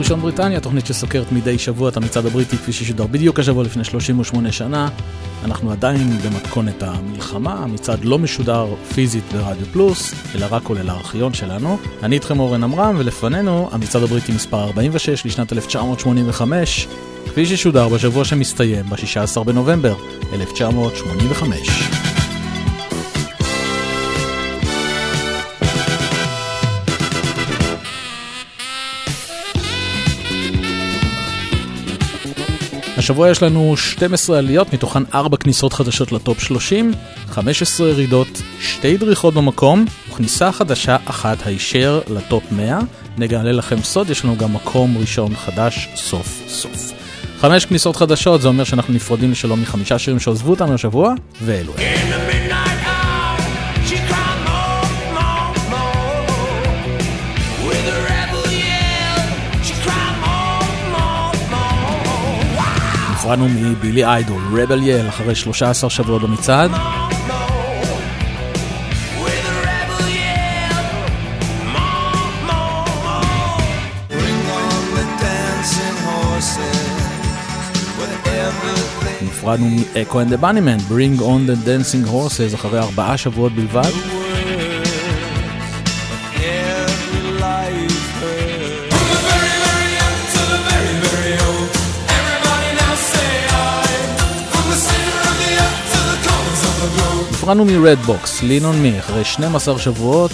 ראשון בריטניה, תוכנית שסוקרת מדי שבוע את המצעד הבריטי כפי ששודר בדיוק השבוע לפני 38 שנה. אנחנו עדיין במתכונת המלחמה, המצעד לא משודר פיזית ברדיו פלוס, אלא רק עולה לארכיון שלנו. אני איתכם אורן עמרם, ולפנינו המצעד הבריטי מספר 46 לשנת 1985, כפי ששודר בשבוע שמסתיים ב-16 בנובמבר 1985. השבוע יש לנו 12 עליות, מתוכן 4 כניסות חדשות לטופ 30, 15 ירידות, 2 דריכות במקום, וכניסה חדשה אחת הישר לטופ 100. נגלה לכם סוד, יש לנו גם מקום ראשון חדש סוף סוף. חמש כניסות חדשות, זה אומר שאנחנו נפרדים לשלום מחמישה שירים שעוזבו אותנו השבוע, ואלו הם. נפרדנו מבילי איידול, Rebel Yell, אחרי 13 שבועות במצעד. נפרדנו מ Echo and the Bunnymen, Bring on the Dancing Horses, אחרי ארבעה שבועות בלבד. נפרדנו מרדבוקס, לין און מי, אחרי 12 שבועות.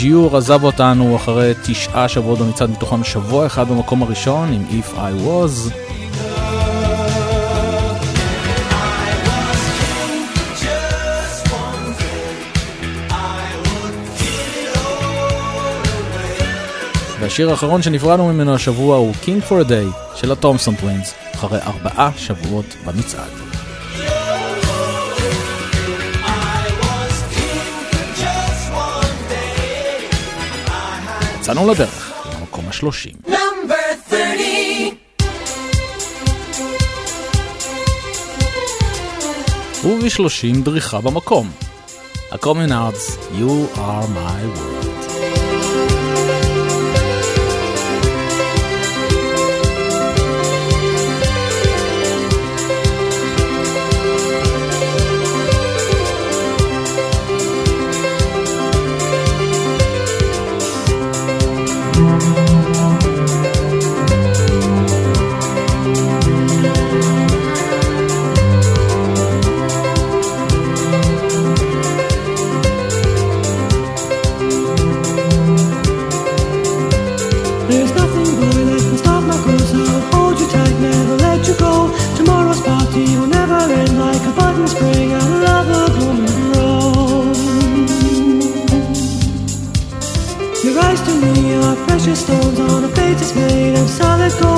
ג'יור עזב אותנו אחרי תשעה שבועות במצעד, מתוכם שבוע אחד במקום הראשון עם If I Was. והשיר האחרון שנפרדנו ממנו השבוע הוא King for a Day של הטומסון טווינס, אחרי ארבעה שבועות במצעד. יצאנו לדרך, למקום השלושים. ובשלושים דריכה במקום. ה-Communards, You are my world. precious stones on a base that's made of solid gold.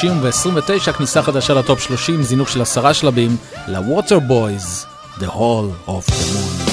30 ו-29, כניסה חדשה לטופ 30, זינוק של עשרה שלבים, ל-Water Boys, The Hall of the Moon.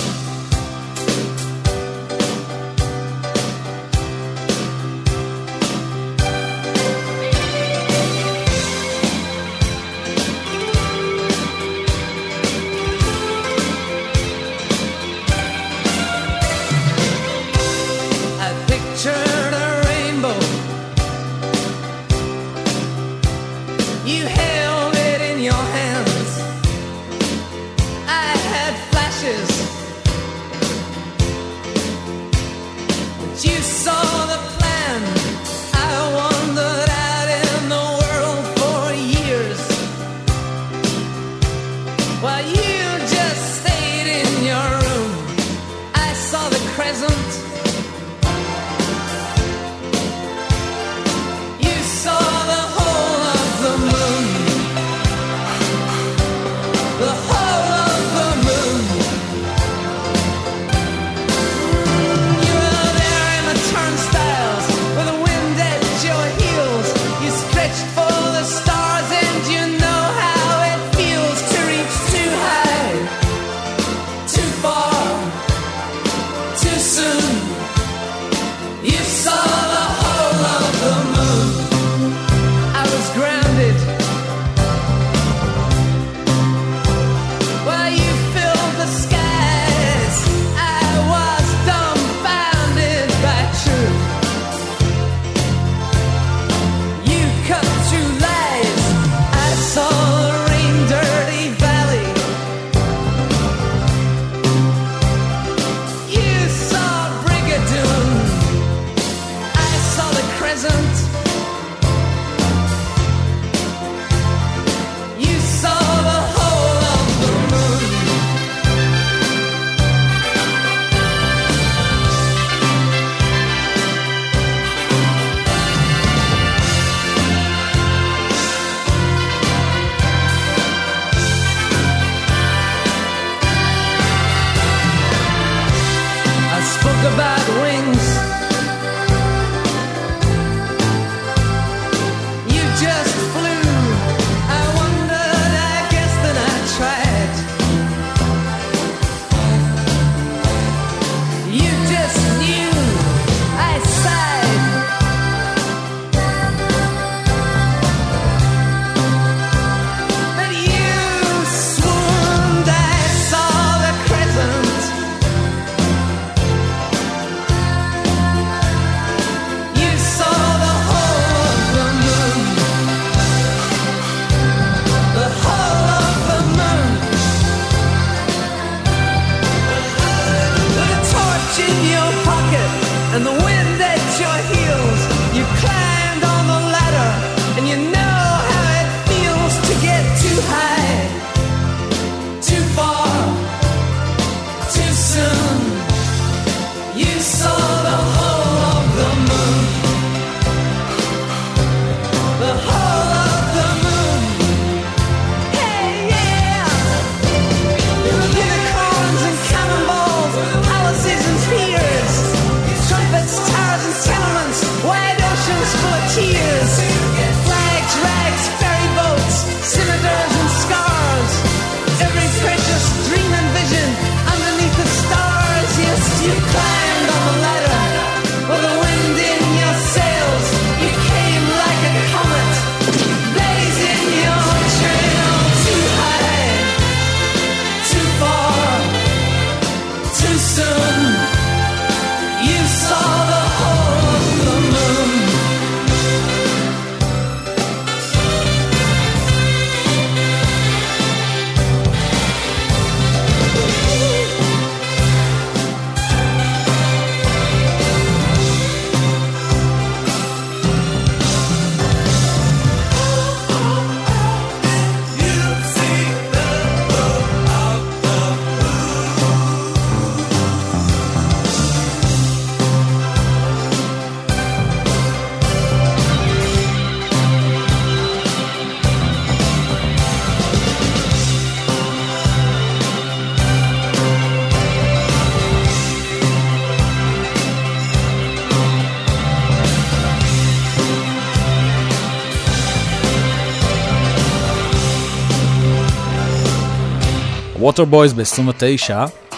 Waterboys ב-29,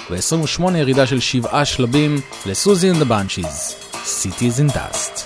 ב-28 ירידה של 7 שלבים ל Siouxsie and the Banshees, Cities in Dust.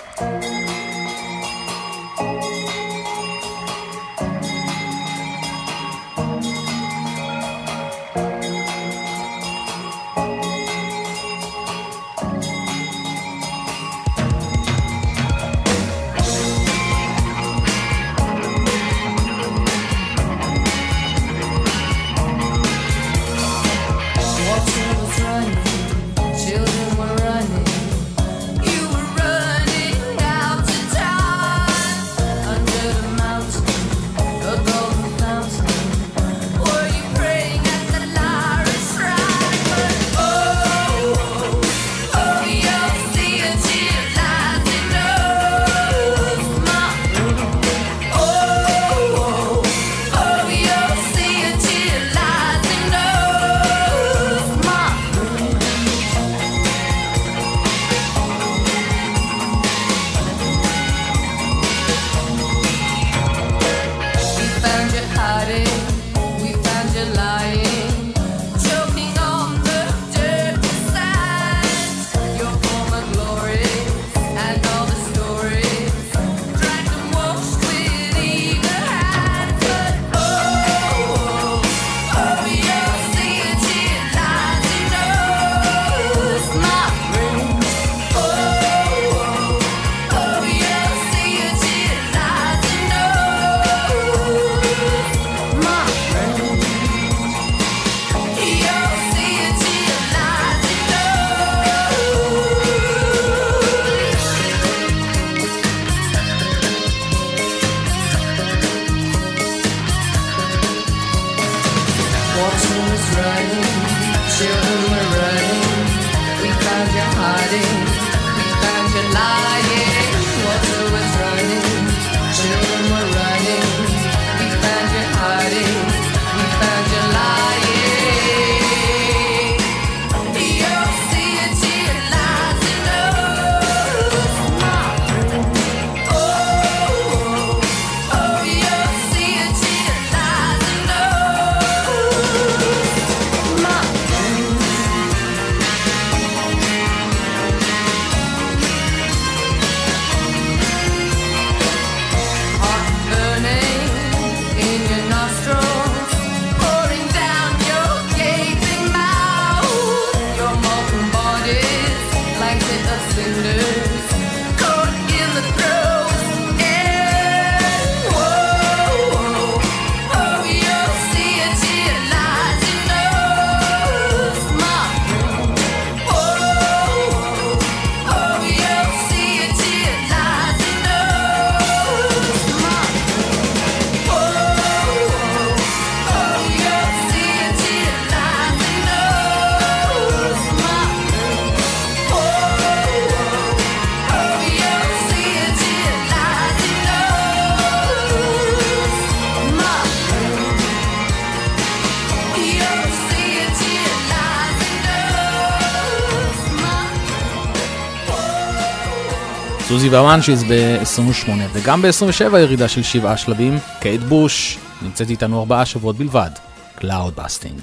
Prodigy והוואנשיז ב-28, וגם ב-27 ירידה של שבעה שלבים, קייט בוש, נמצאת איתנו ארבעה שבועות בלבד, Cloudbusting.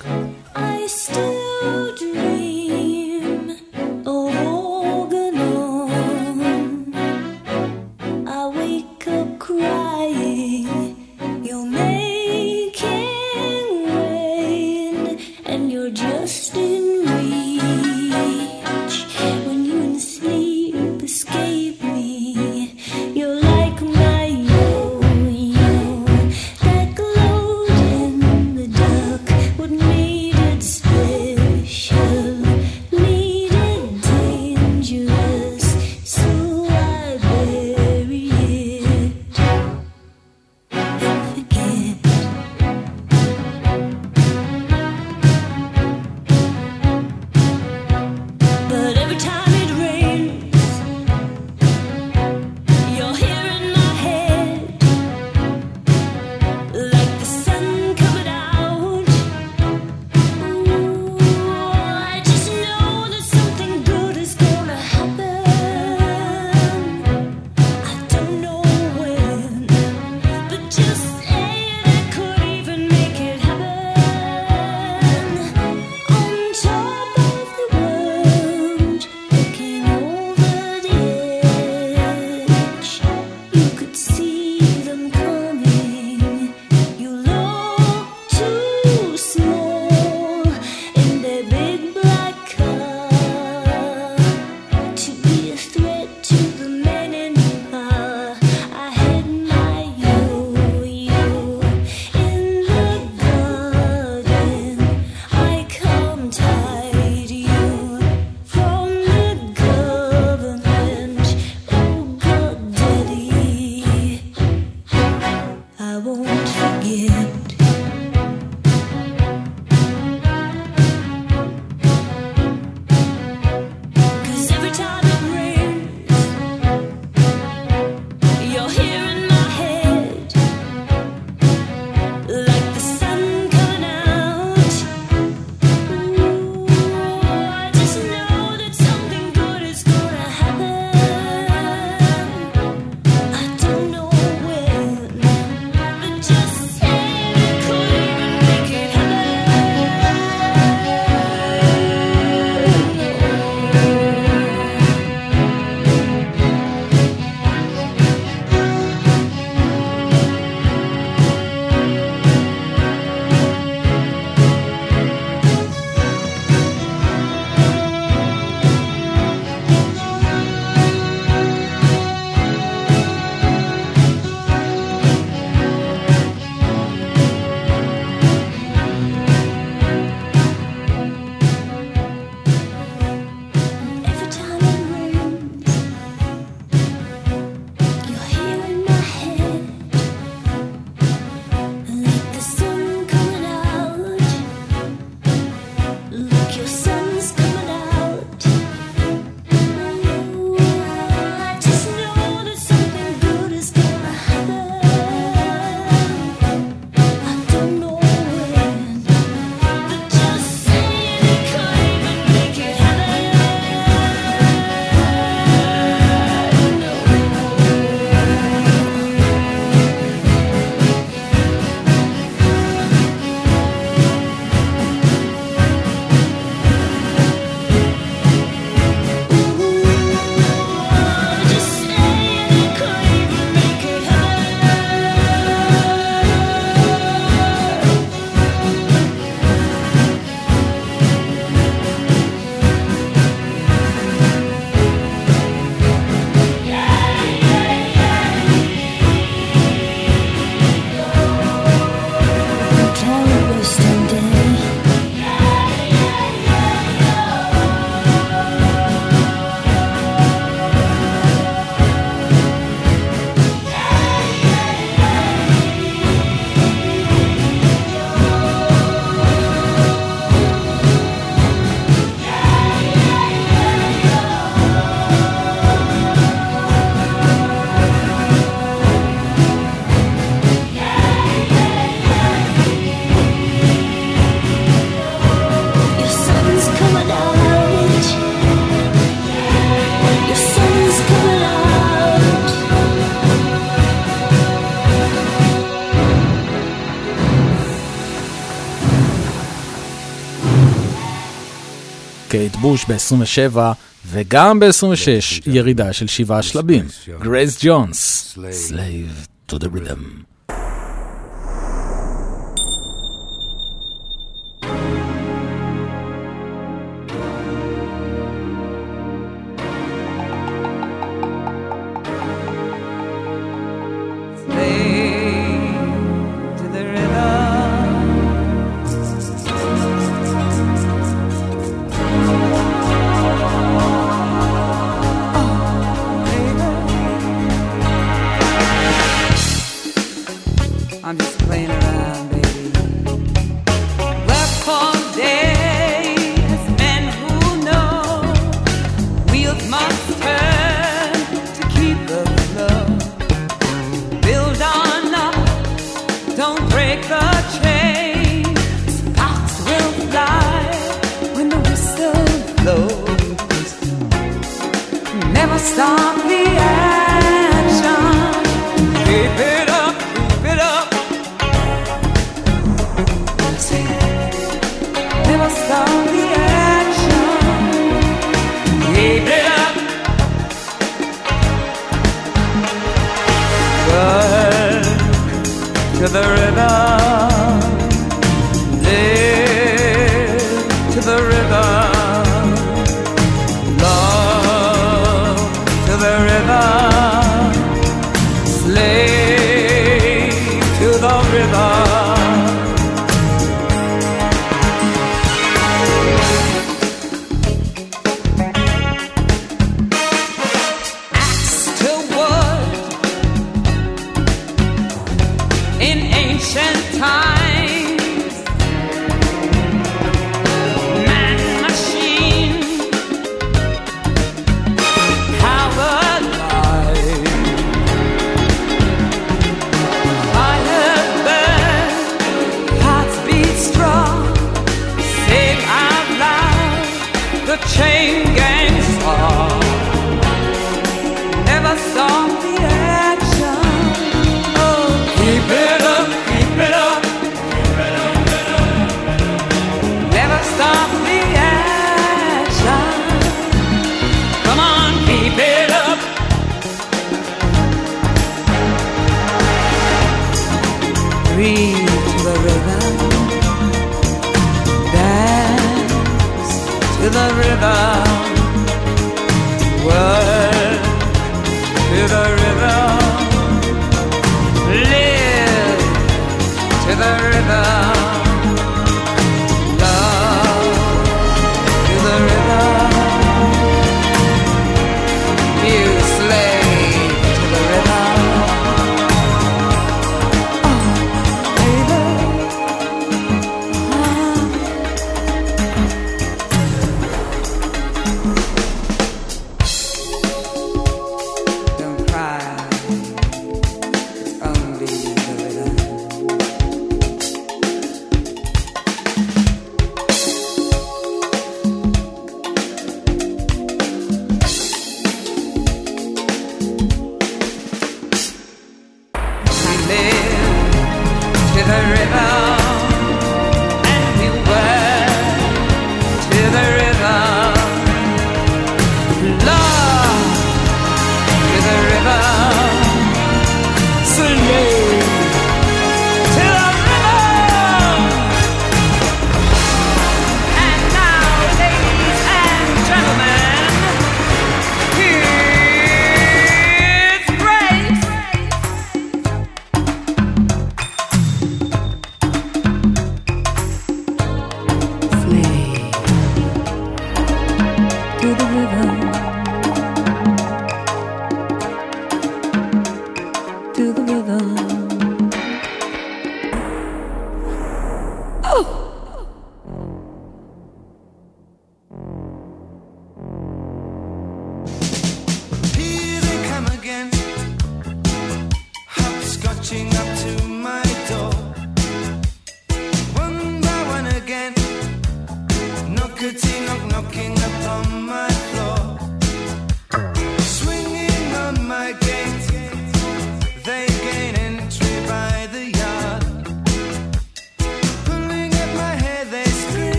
את בוש ב-27 וגם ב-26 ירידה של שבעה שלבים. גרייס ג'ונס, Slave to the Rhythm.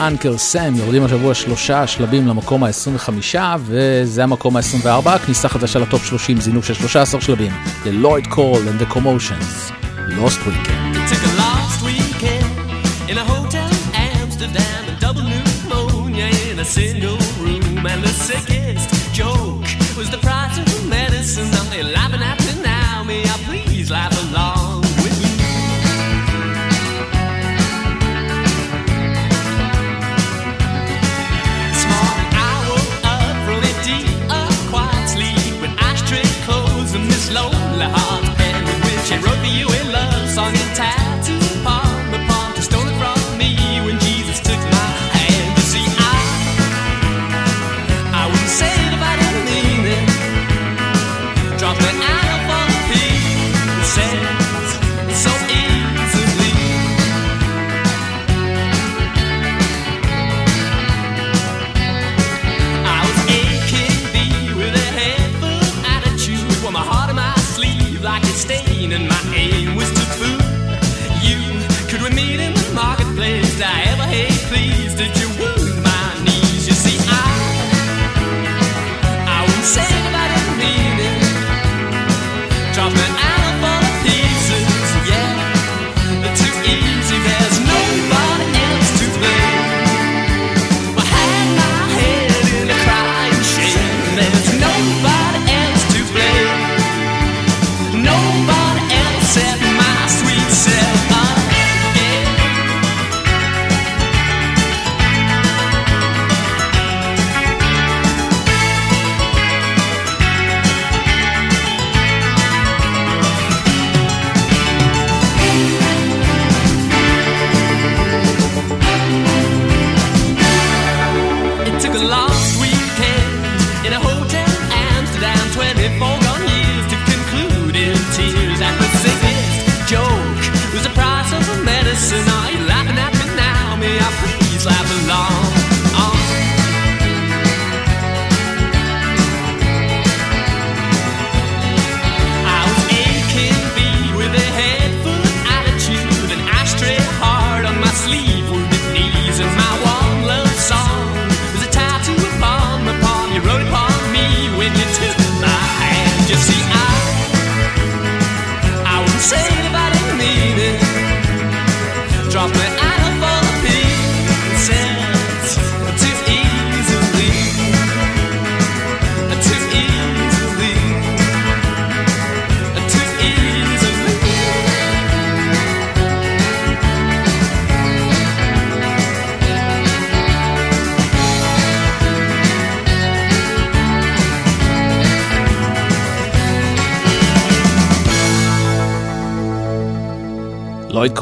אנקר סם יורדים השבוע שלושה שלבים למקום ה-25 וזה המקום ה-24, כניסה חדשה לטופ 30, זינוק של 13 שלבים ללויד קורל and the commotions, Lost Weekend. Single room and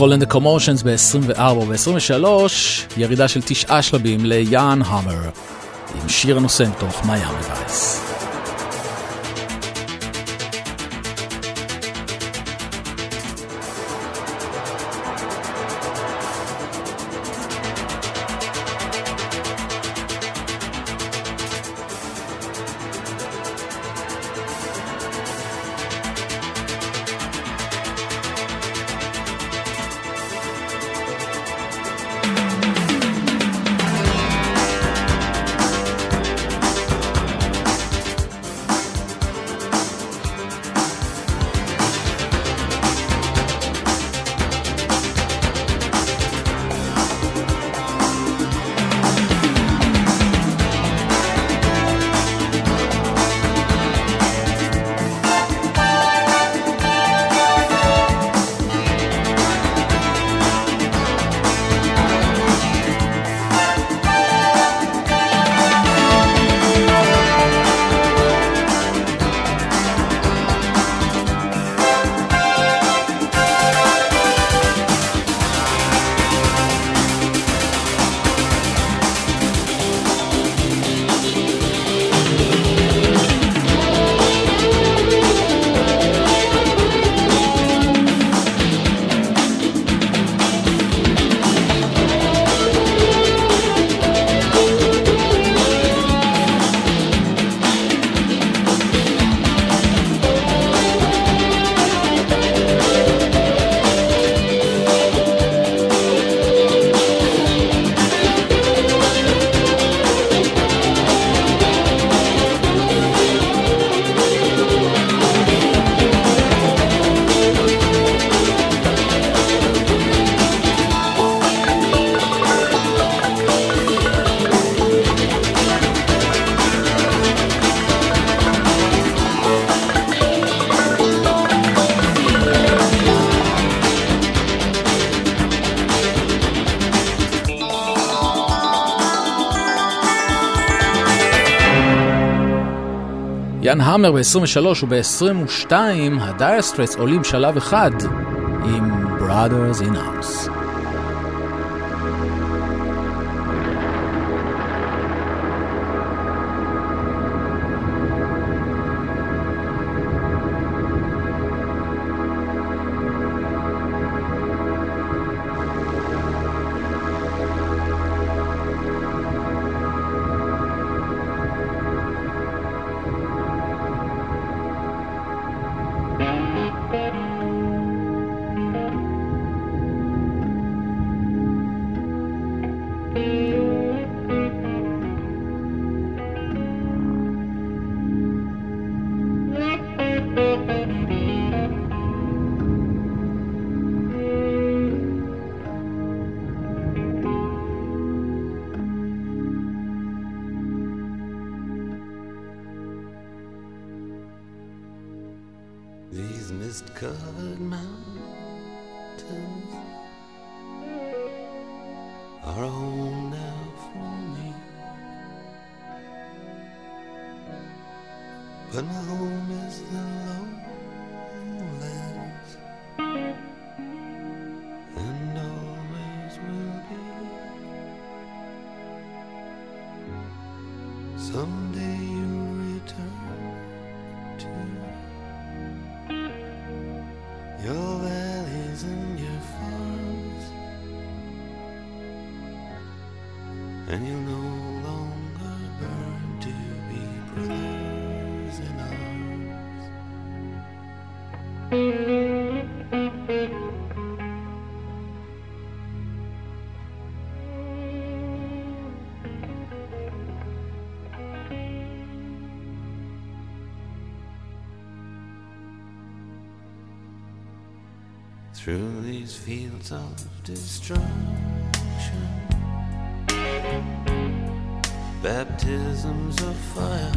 לויד קולן דה קומושנס ב-24 וב-23, ירידה של תשעה שלבים ליאן המר, עם שיר הנושא מתוך מיאמי יאן המר ב-23 וב-22 הדיירסטרטס עולים שלב אחד עם Brothers in Arms. Fields of destruction, baptisms of fire.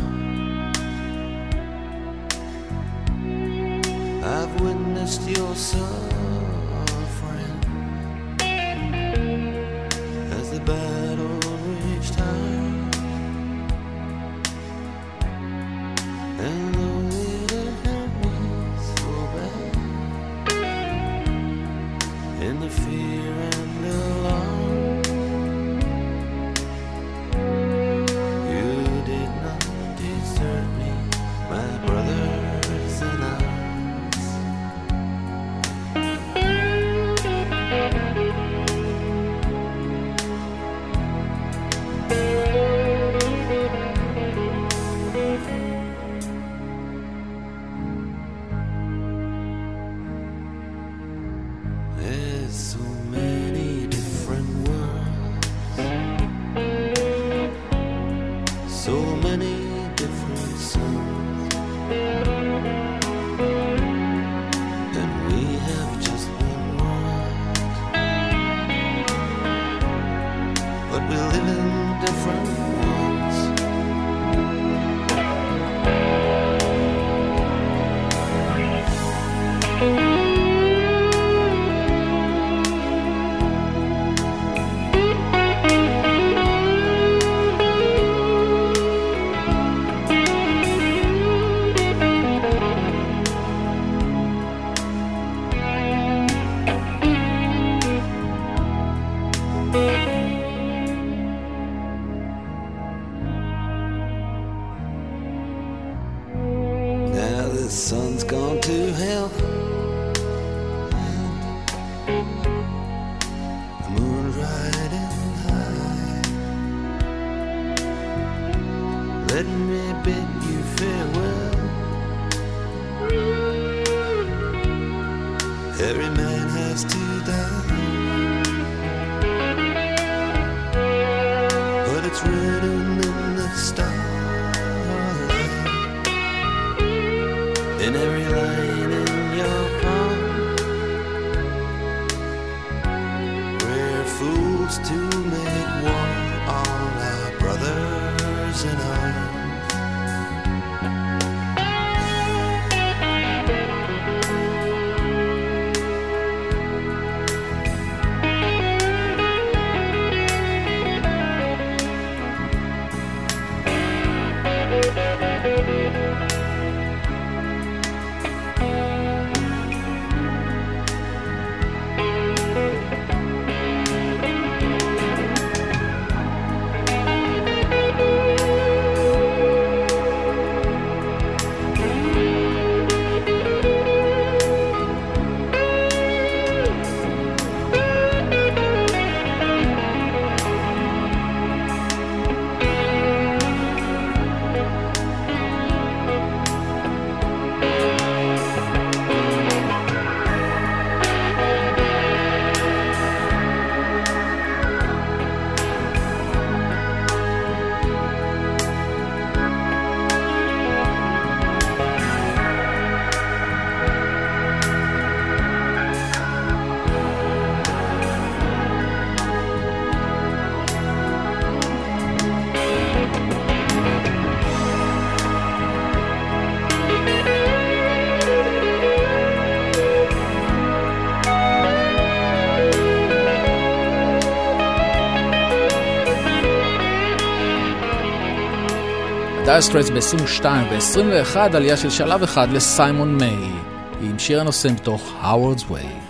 I've witnessed your suffering Dire Straits ב-22, ו-21, עלייה של שלב אחד לסיימון מיי, עם שיר הנושא מתוך Howard's Way.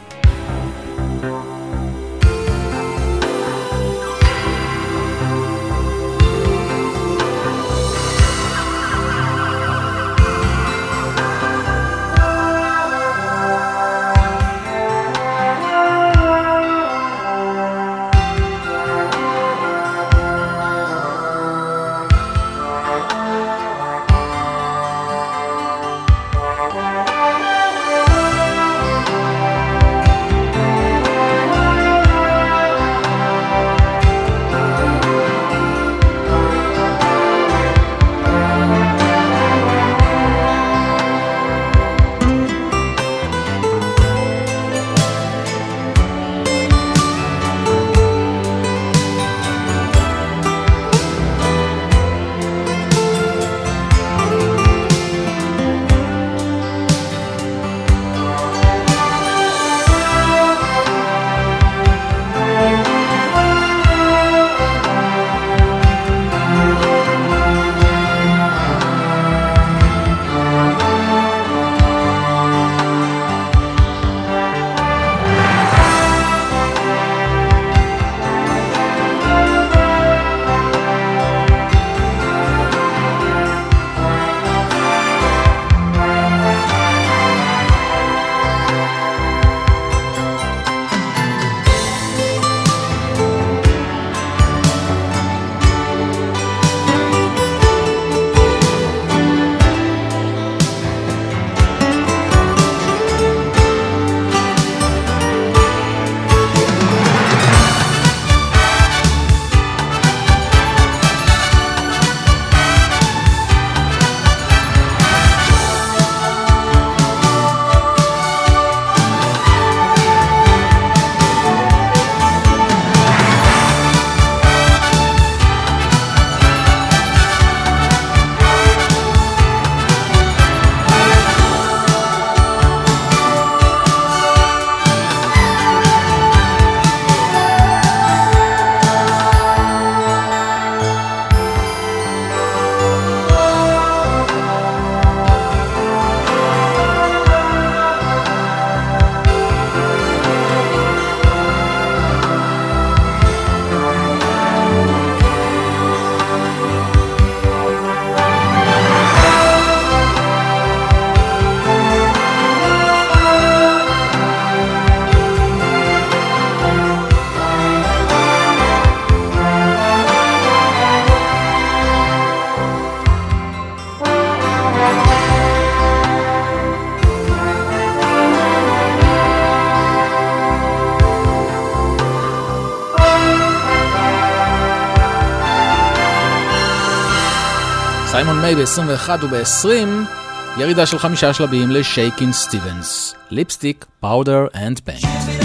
מיי ב-21 וב-20, ירידה של חמישה שלבים לשייקין סטיבנס. Lipstick, Powder and Paint.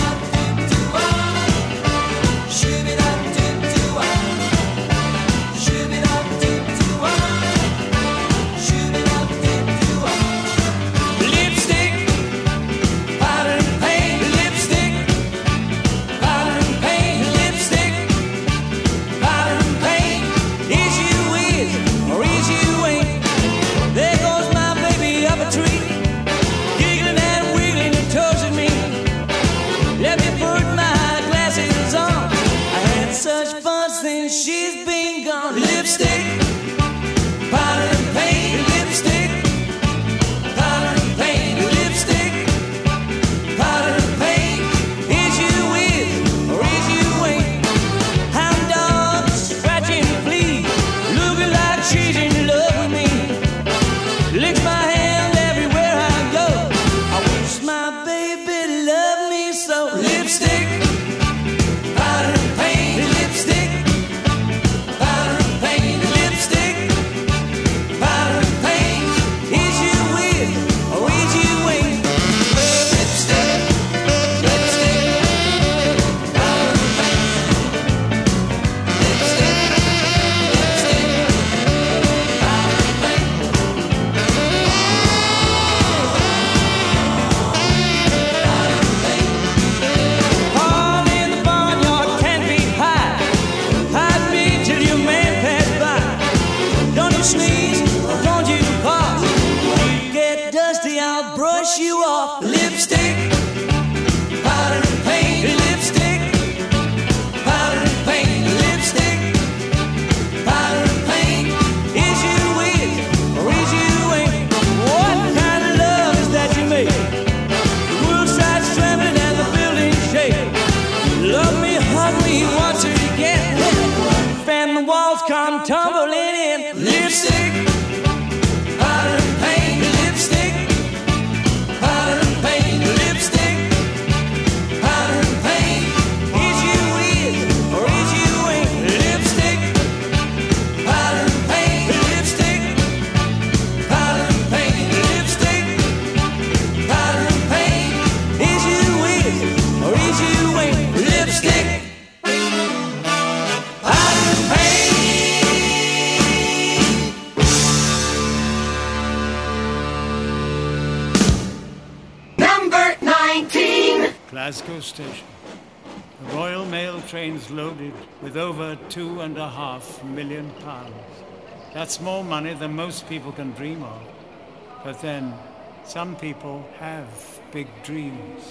Lipstick, Station. The Royal Mail train's loaded with over two and a half million pounds. That's more money than most people can dream of. But then, some people have big dreams.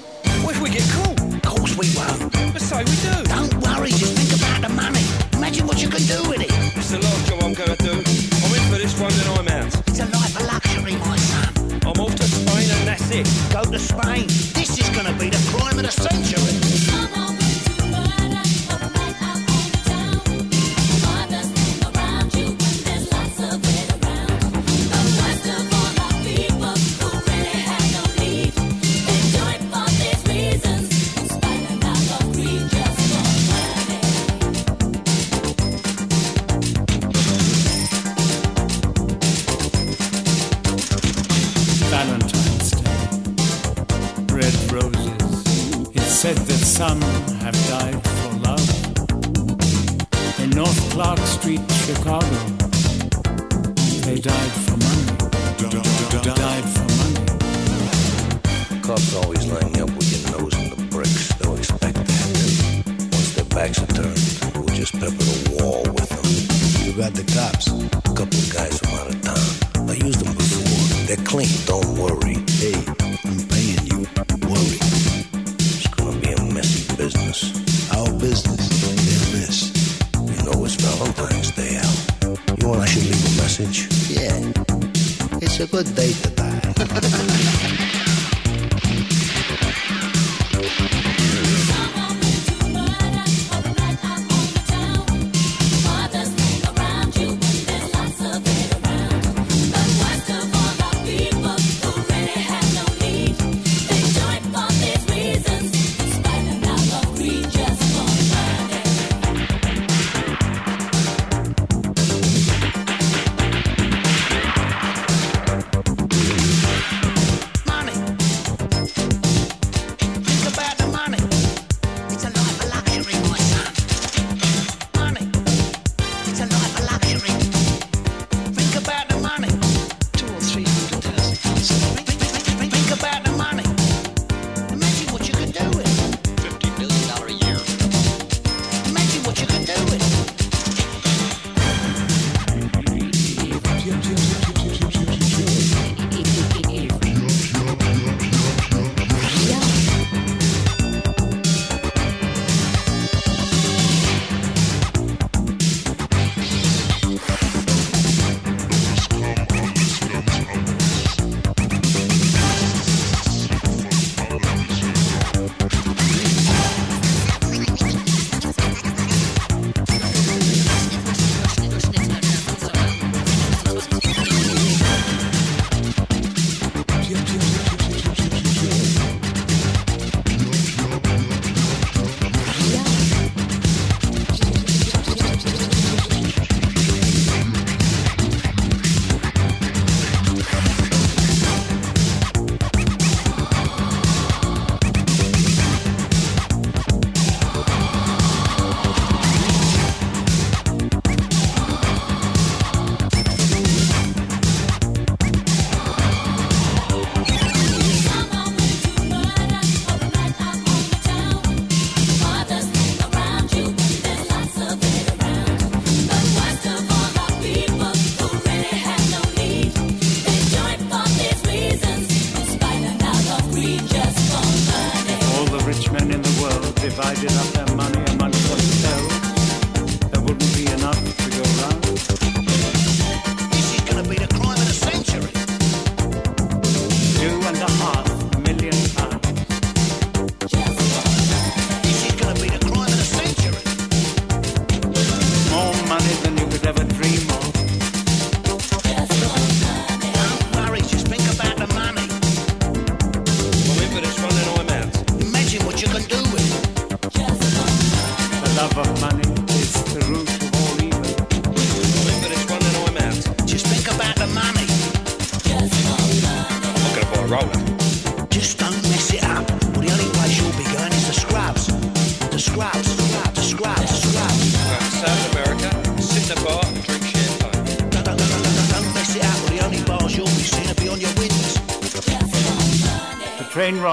What if we get caught? Of course we won't. But so we do. Don't worry, just think about the money. Imagine what you can do with it. It's the last job I'm gonna do. I'm in for this one, then I'm out. It's a life of luxury, my son. I'm off to Spain and that's it. Go to Spain. This is going to be the crime of the century. Said that some have died for love. In North Clark Street, Chicago, they died for money. They died for money. Cops always lining up with your nose in the bricks. They'll expect that. Once their backs are turned, we'll just pepper the wall with them. You got the cops? A couple of guys from out of town. I used them before. They're clean, don't worry. Hey, business. Our business, their mess. You know it's Valentine's Day out. You want I should leave a message? Yeah. It's a good day to die.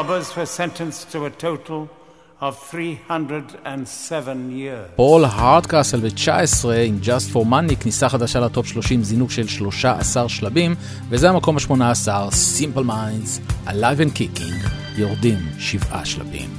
robbers were sentenced to a total of 307 years. פול הארדקאסל ב-19 עם Just for Money, כניסה חדשה לטופ 30, זינוק של 13 שלבים, וזה המקום ה-18, Simple Minds, Alive and Kicking, יורדים שבעה שלבים.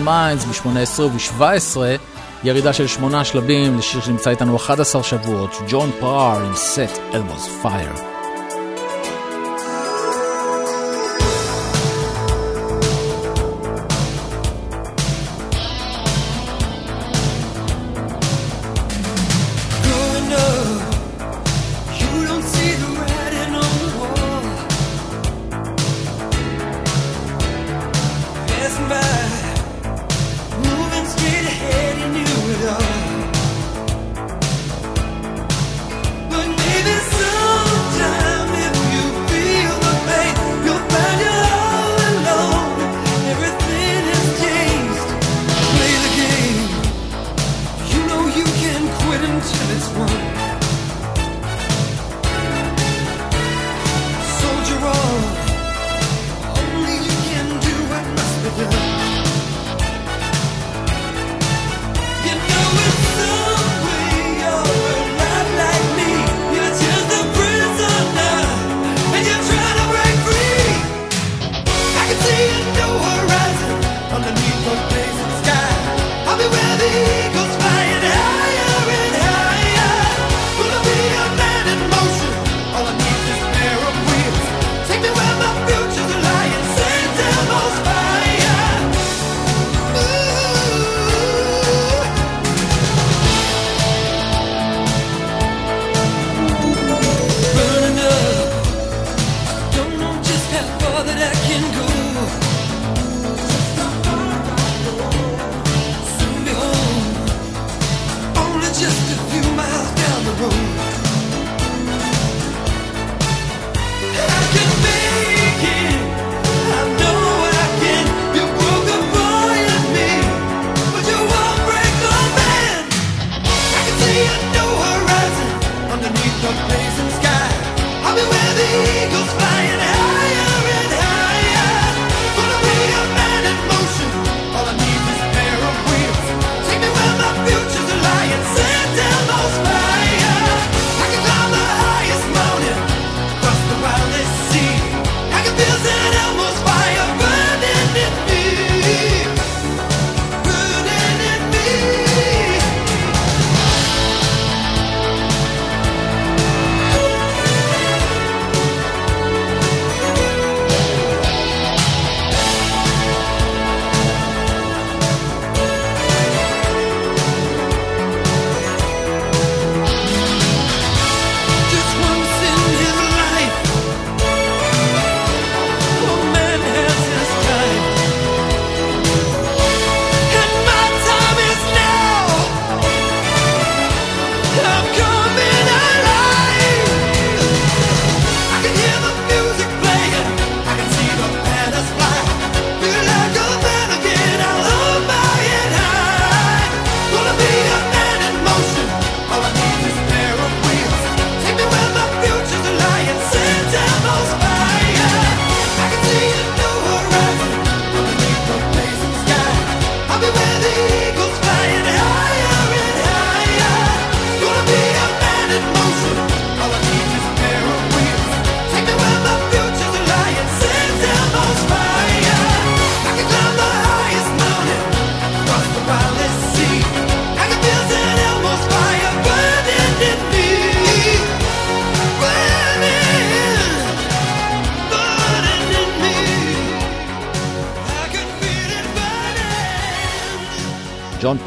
Criminal Minds ב-18 וב-17, ירידה של שמונה שלבים לשיר שנמצא איתנו 11 שבועות, ג'ון פאר עם סט אלמוס פייר.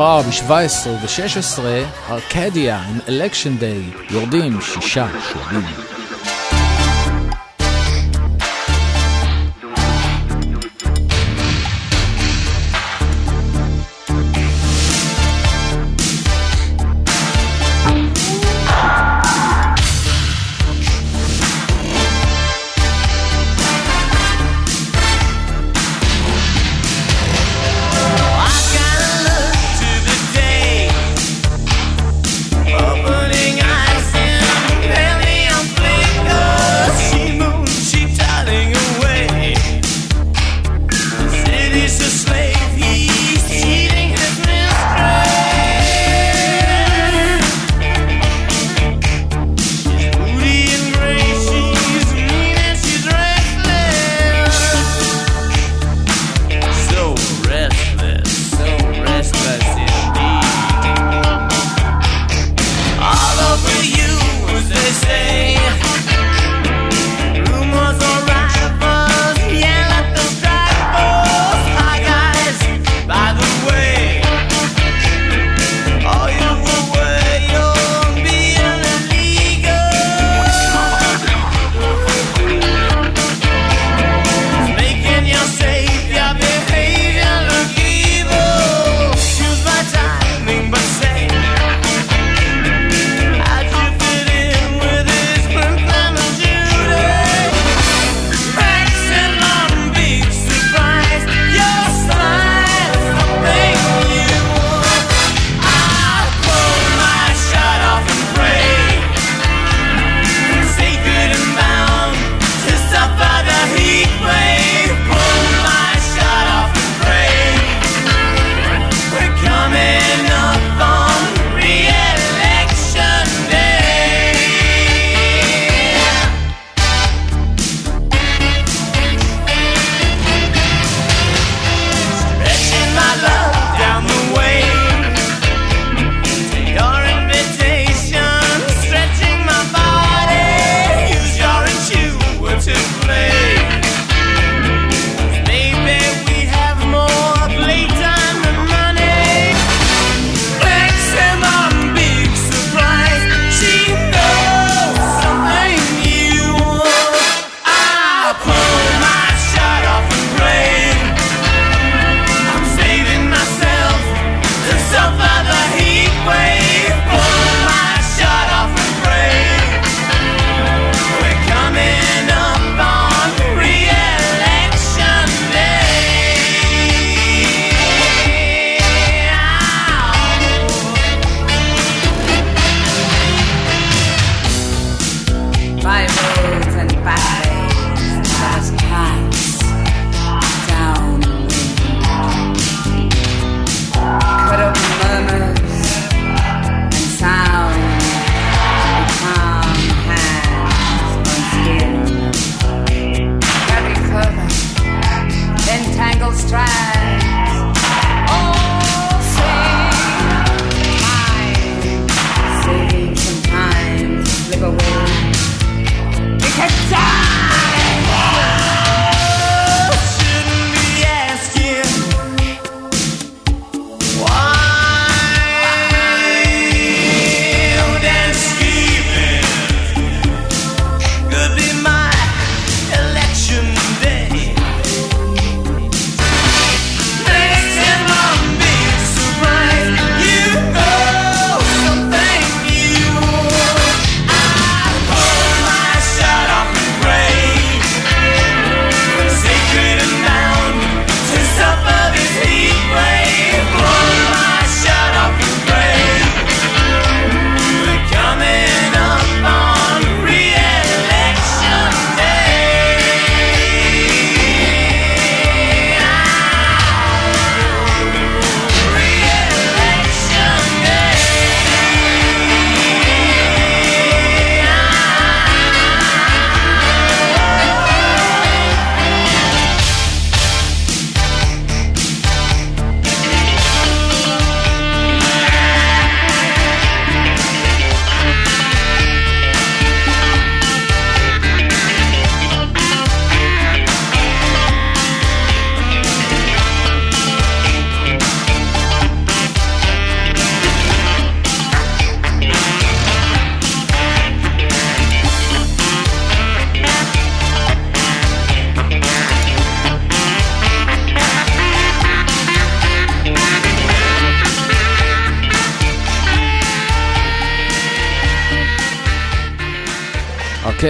מספר ב-17 וב-16, ארקדיה עם אלקשן דיי יורדים שישה שלבים.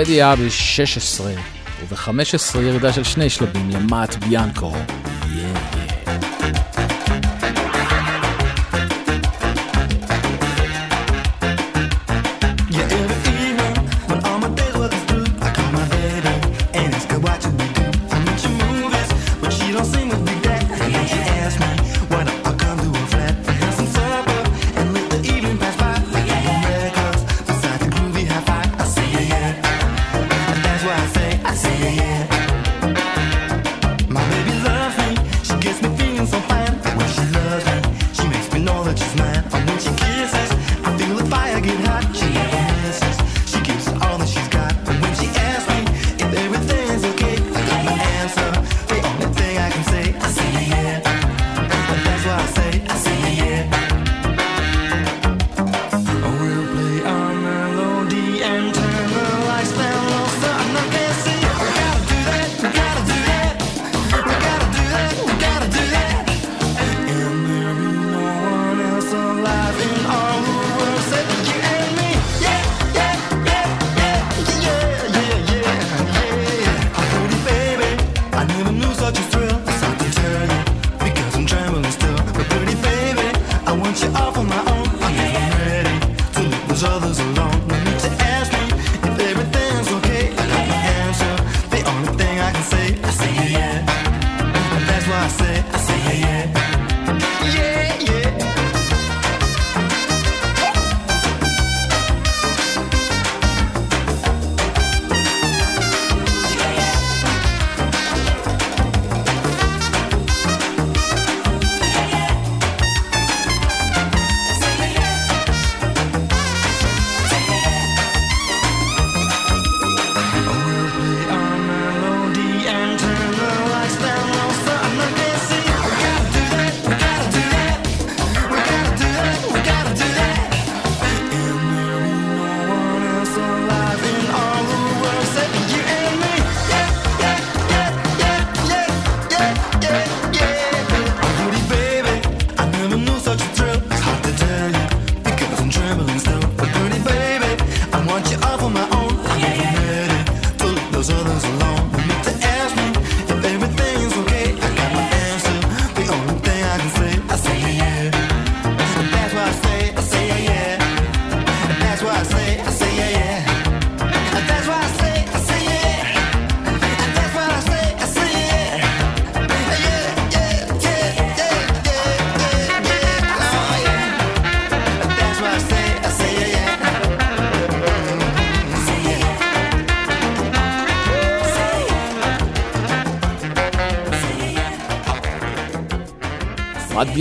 טדי 16, וב-15 ירידה של שני שלבים למט ביאנקו.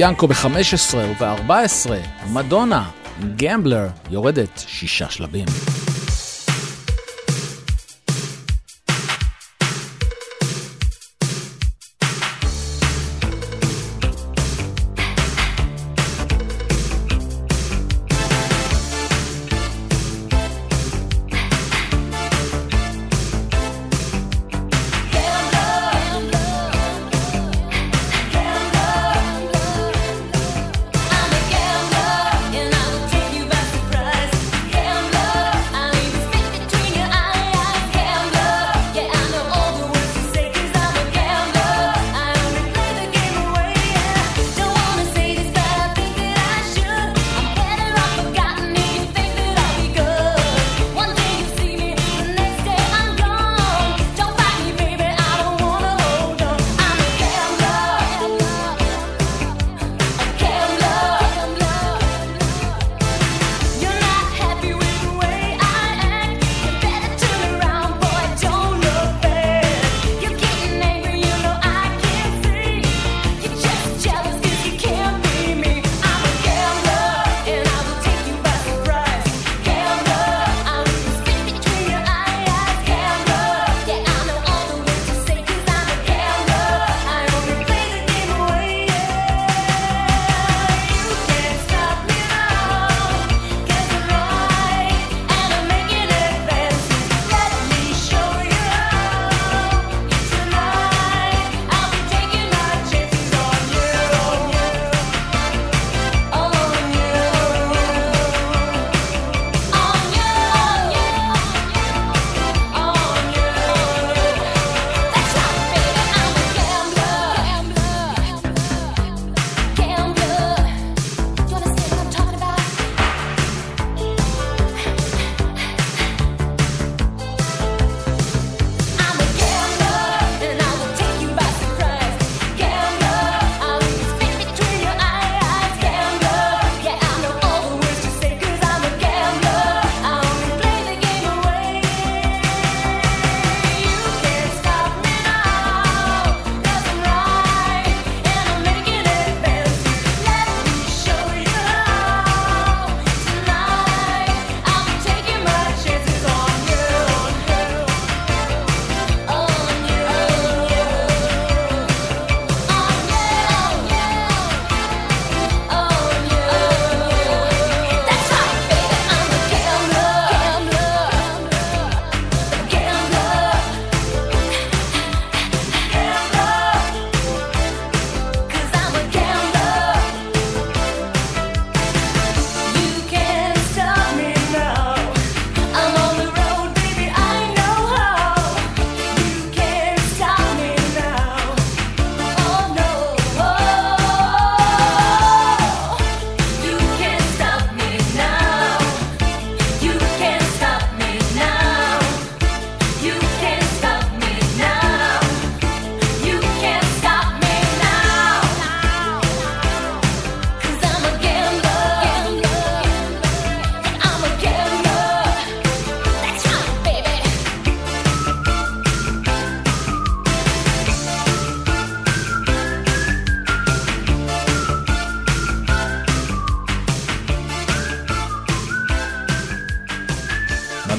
ביאנקו ב-15 וב-14, מדונה, גמבלר, יורדת שישה שלבים.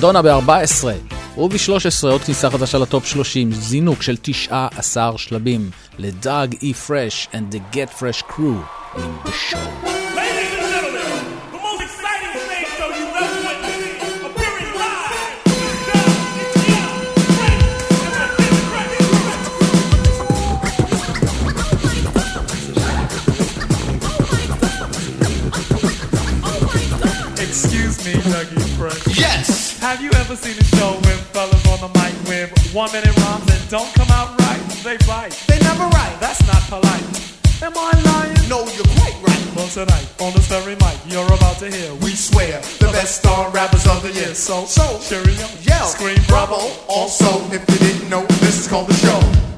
מדונה ב-14, וב-13 עוד כניסה חדשה לטופ 30, זינוק של 19 שלבים לדאג אי פרש and the get fresh crew עם the show. don't come out right, they bite. They never right. That's not polite. Am I lying? No, you're quite right. Well, tonight, on this very mic, you're about to hear, we swear, the best star rappers of the year. So, so, cheerio, yell, scream, bravo. Also, if you didn't know, this is called the show.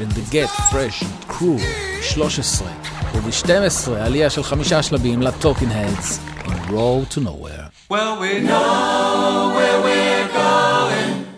in the get, fresh, crew, 13, וב-12 עלייה של חמישה שלבים לטוקינג הדס, in roll to nowhere. Well, we know where we're going.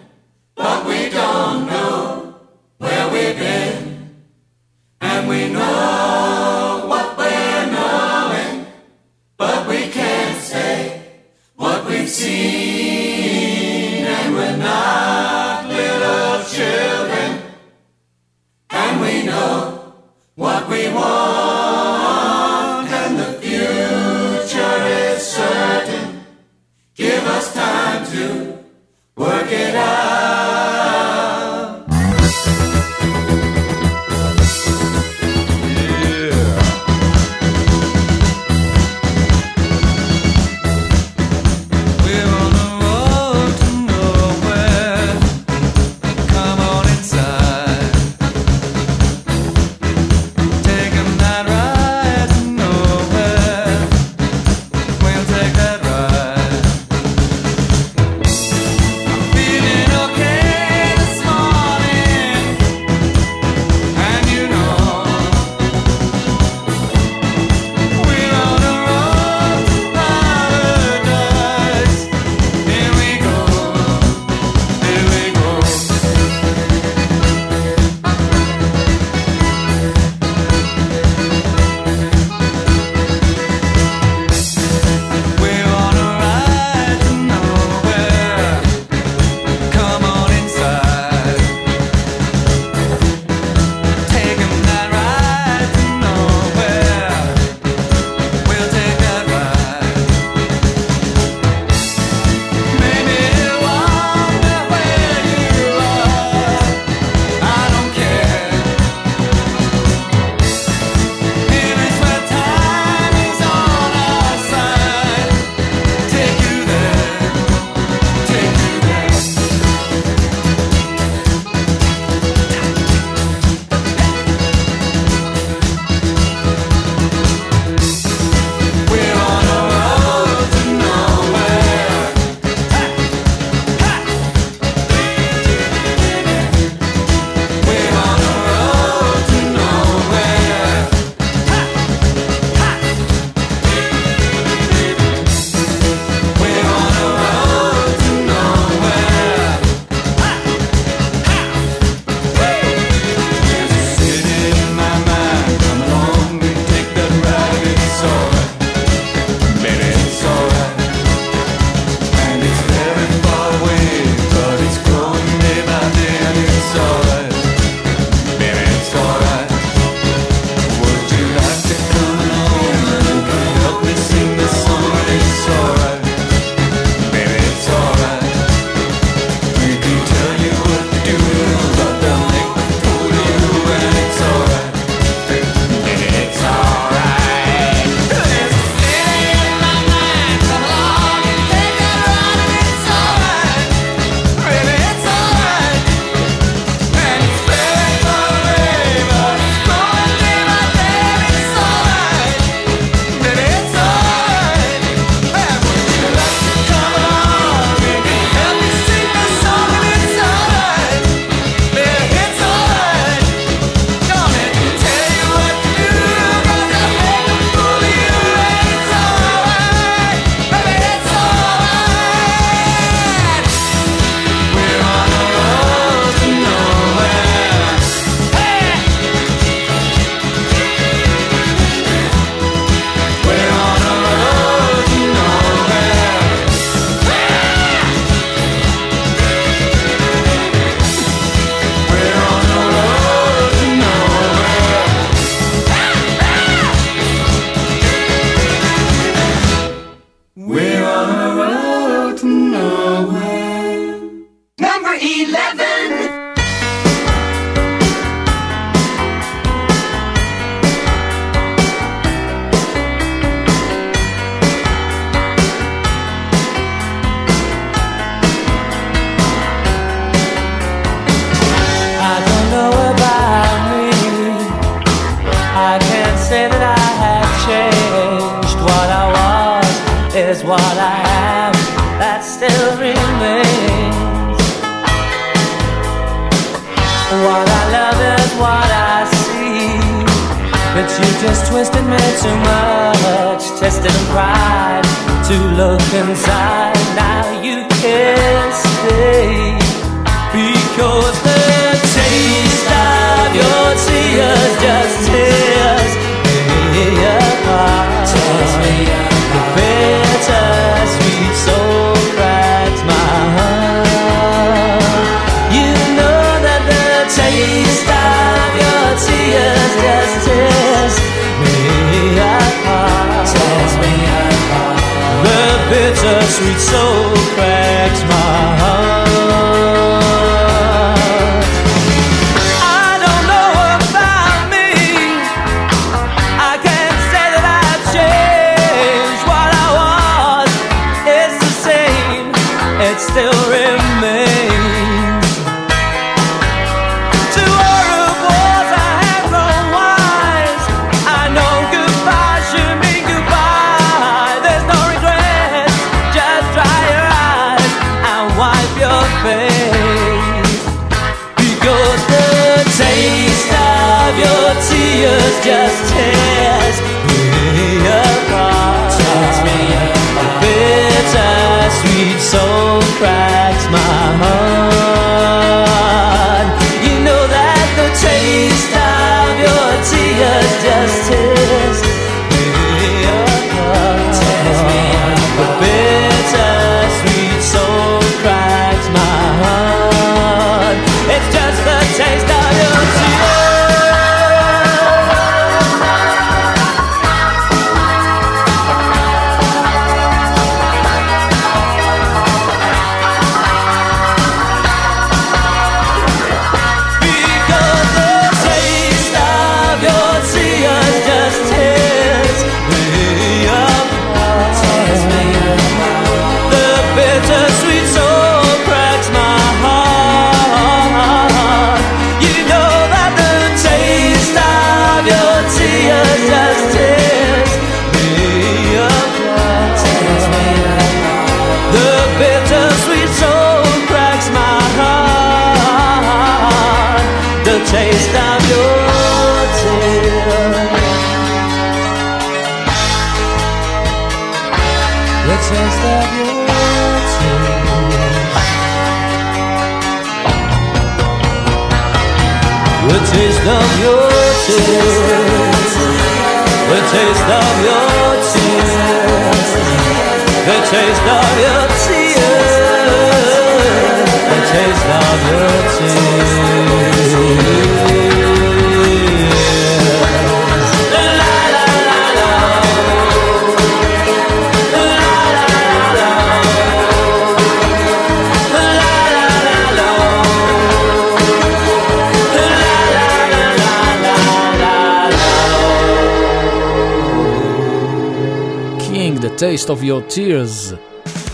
Taste of Your Tears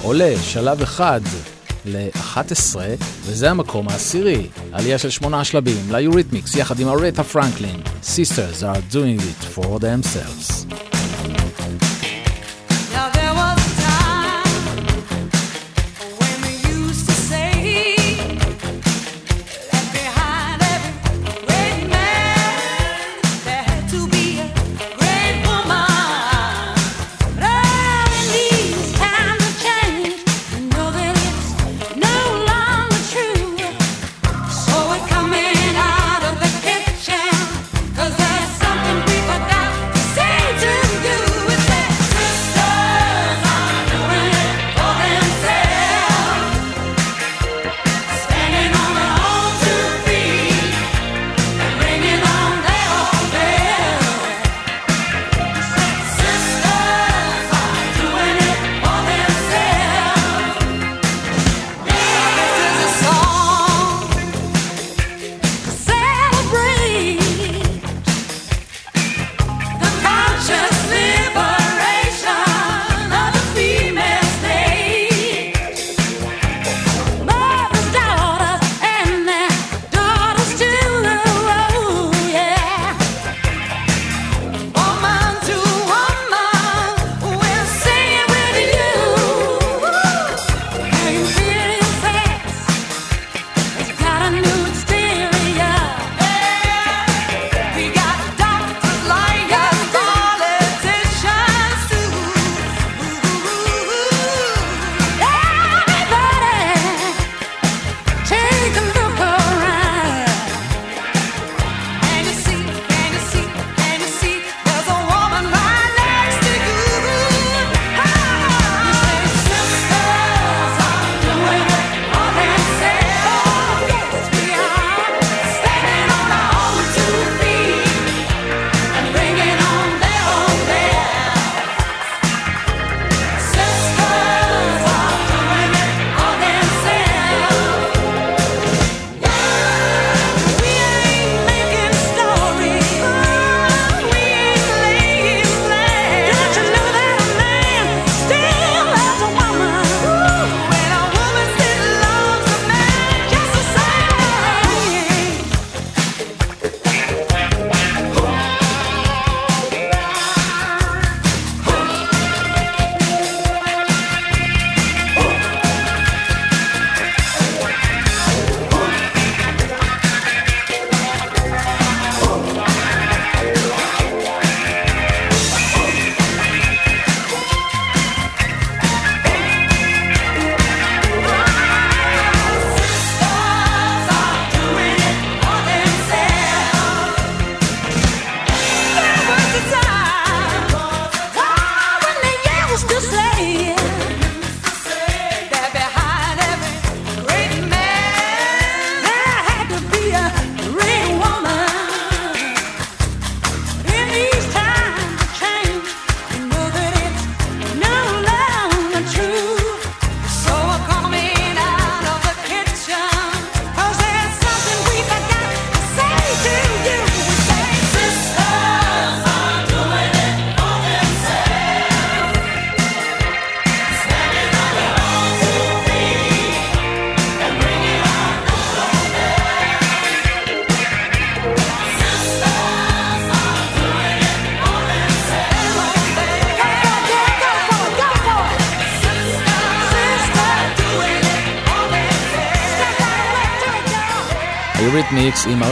עולה שלב אחד ל-11, וזה המקום העשירי. עלייה של שמונה שלבים ליוריתמיקס יחד עם ארטה פרנקלין. Sisters are doing it for themselves.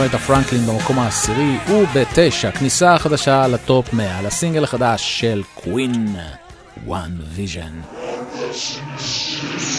מרתה פרנקלין במקום העשירי, ובתשע, כניסה חדשה לטופ 100, לסינגל החדש של קווין, One Vision. One Vision.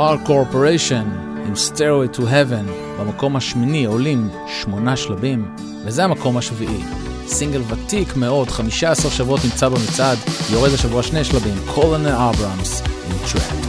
Far Corporation עם Stairway to Heaven, במקום השמיני עולים שמונה שלבים, וזה המקום השביעי. סינגל ותיק מאוד, 15 שבועות נמצא במצעד, יורד השבוע שני שלבים, Colonel Abrahams עם Trapped.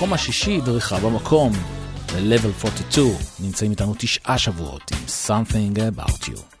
במקום השישי דריכה במקום. ב-Level 42 נמצאים איתנו תשעה שבועות עם Something About You.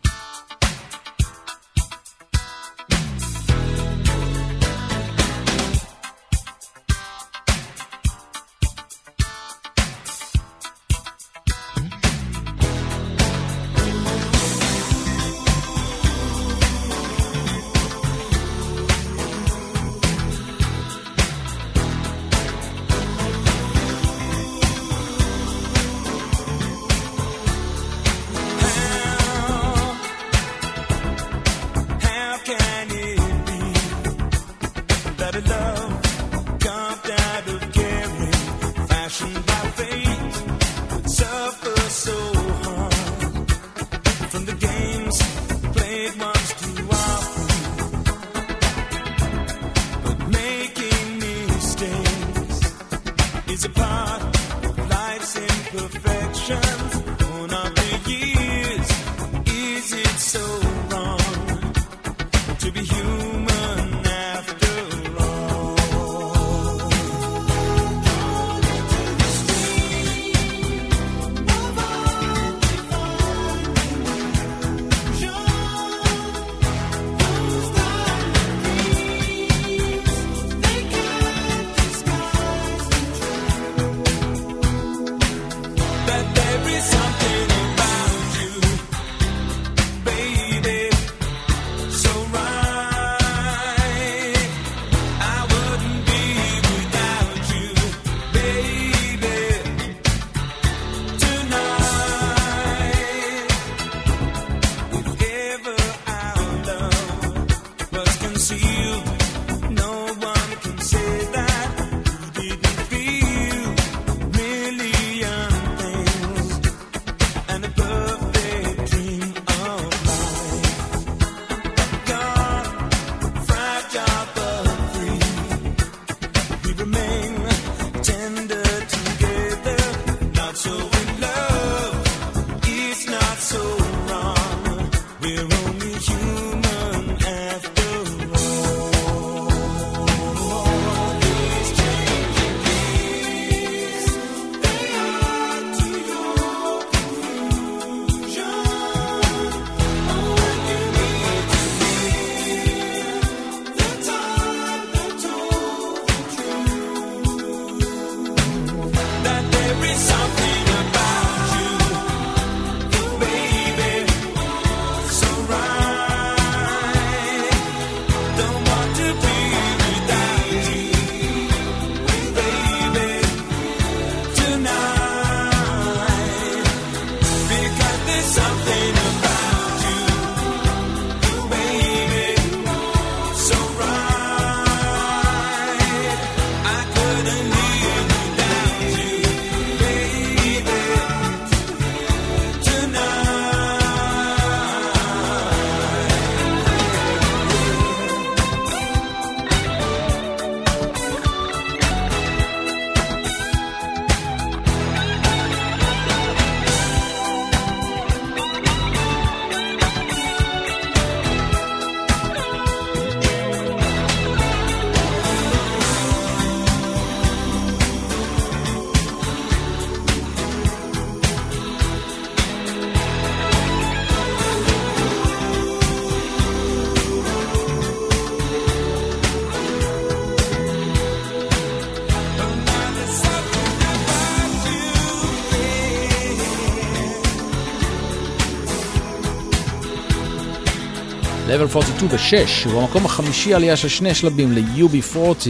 level 42 ב-6, ובמקום החמישי עלייה של שני שלבים ל-UB40,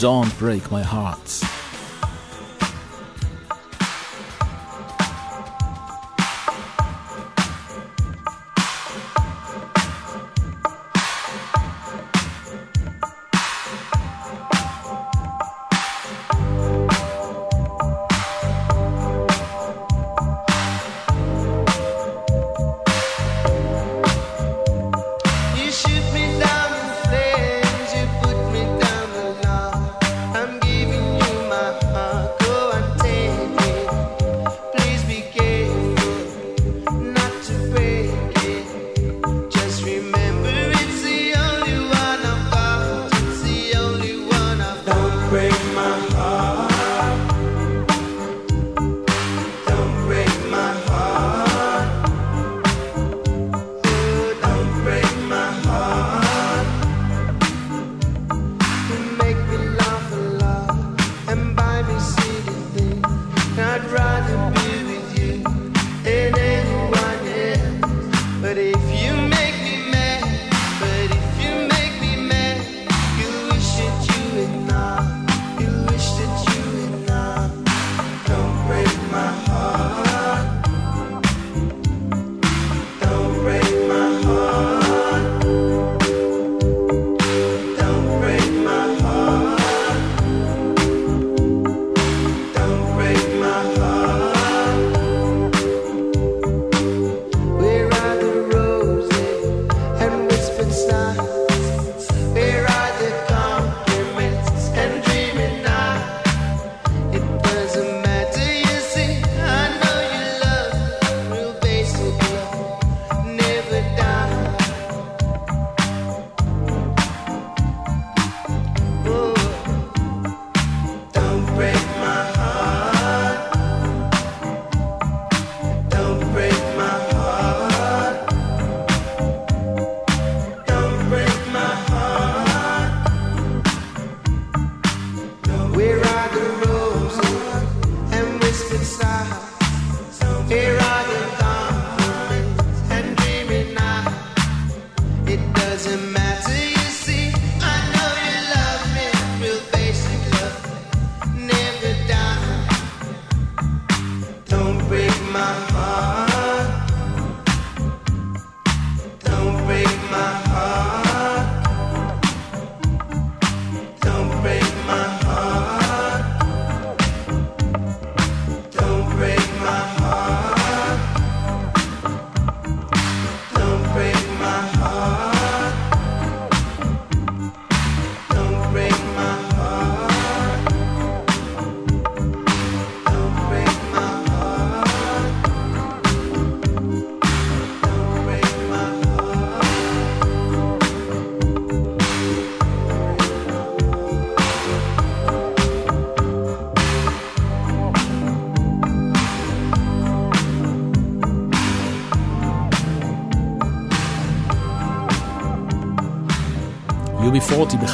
Don't Break My Heart.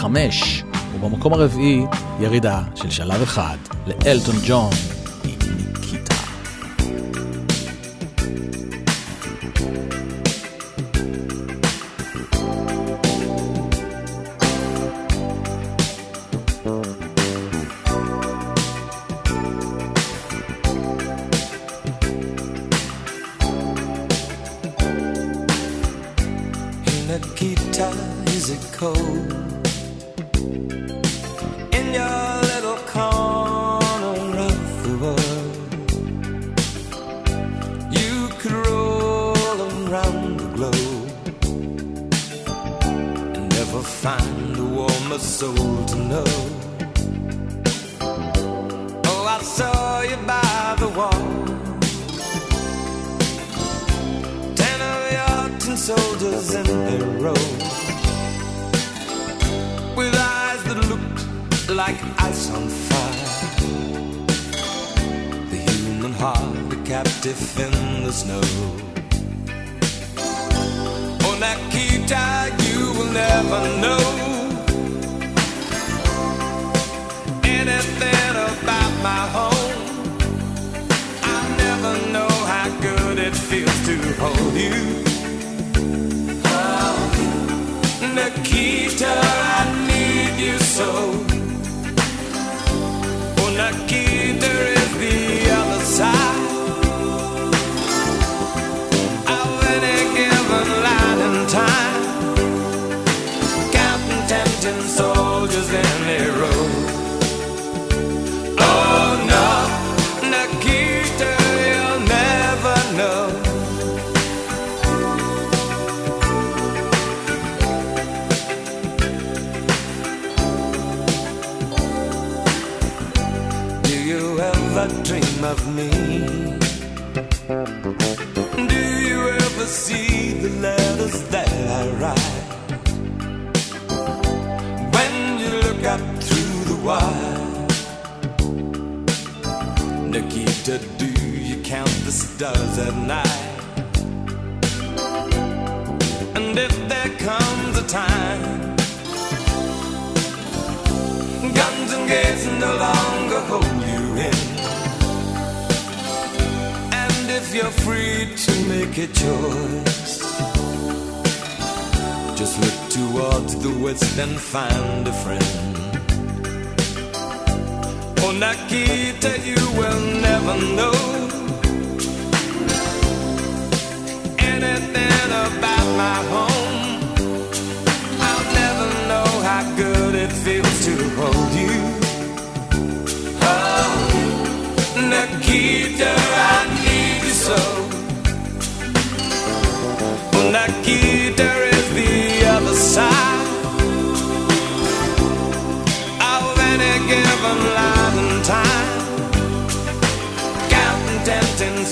חמש, ובמקום הרביעי ירידה של שלב אחד לאלטון ג'ון. Of me? Do you ever see the letters that I write? When you look up through the wire, Nikita, do you count the stars at night? And if there comes a time Guns and gates no longer hold you in. If you're free to make a choice, just look towards the west and find a friend. Oh, Nikita, you will never know anything about my home. I'll never know how good it feels to hold you. Oh, Nikita the other side of any given and time. Counting tempting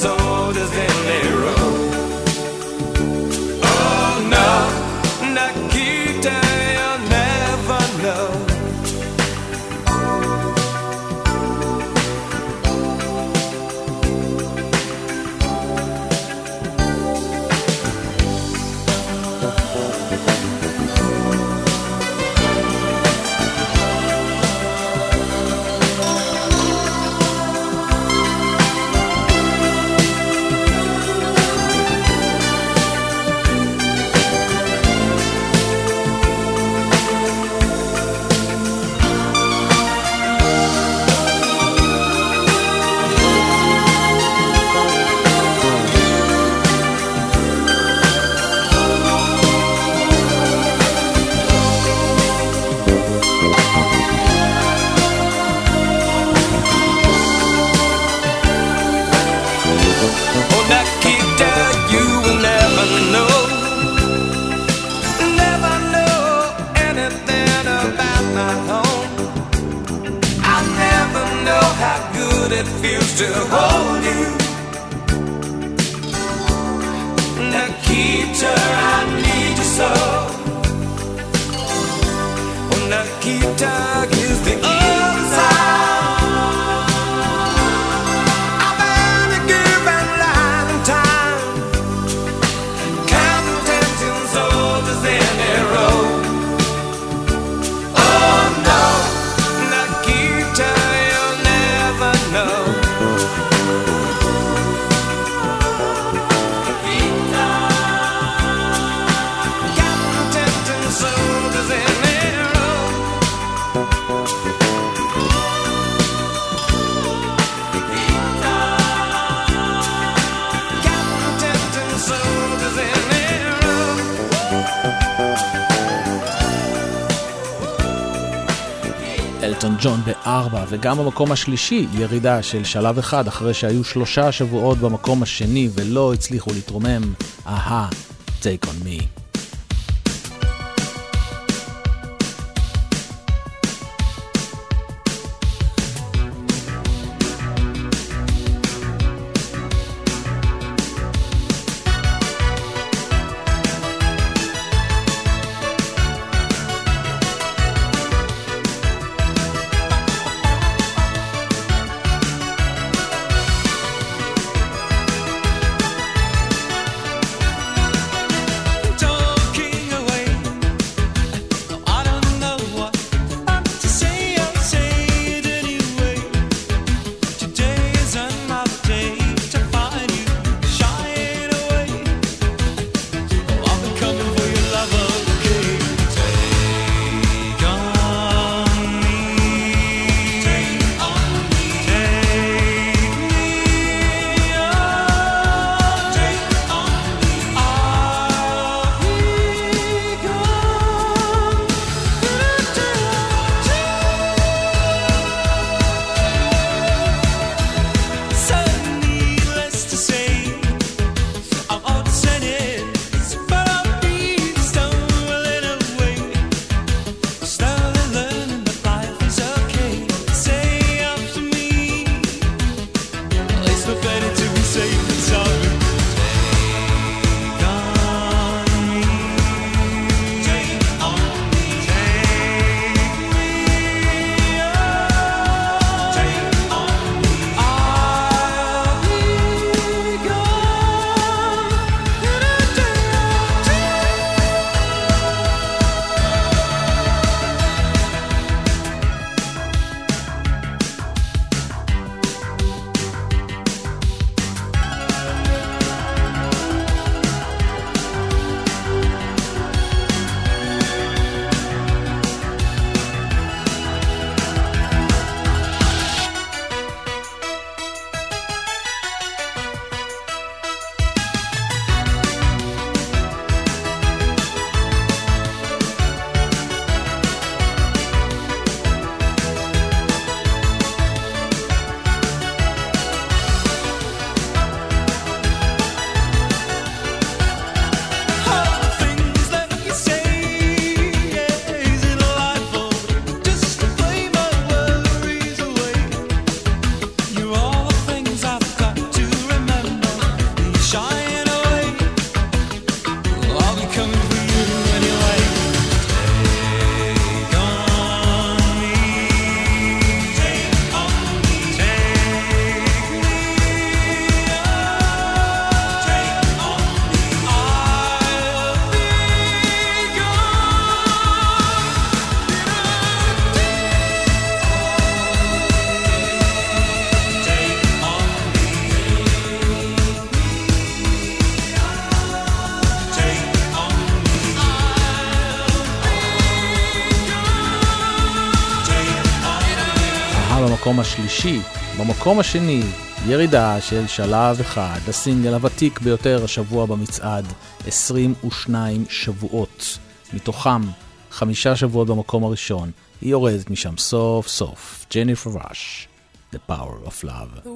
to hold you. Nikita, I need you so. Oh, Nikita is the ג'ון בארבע, וגם במקום השלישי ירידה של שלב אחד אחרי שהיו שלושה שבועות במקום השני ולא הצליחו להתרומם, אהה, Take on me. במקום השלישי. במקום השני, ירידה של שלב אחד, הסינגל הוותיק ביותר השבוע במצעד, 22 שבועות. מתוכם, חמישה שבועות במקום הראשון. היא יורדת משם סוף סוף. ג'ניפר ראש, The Power of Love.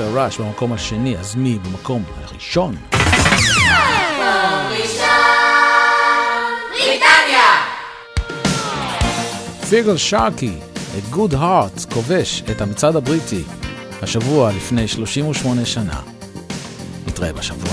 עופר ראש במקום השני, אז מי במקום הראשון? פיגל שרקי, את גוד הארט, כובש את המצעד הבריטי השבוע לפני 38 שנה. נתראה בשבוע.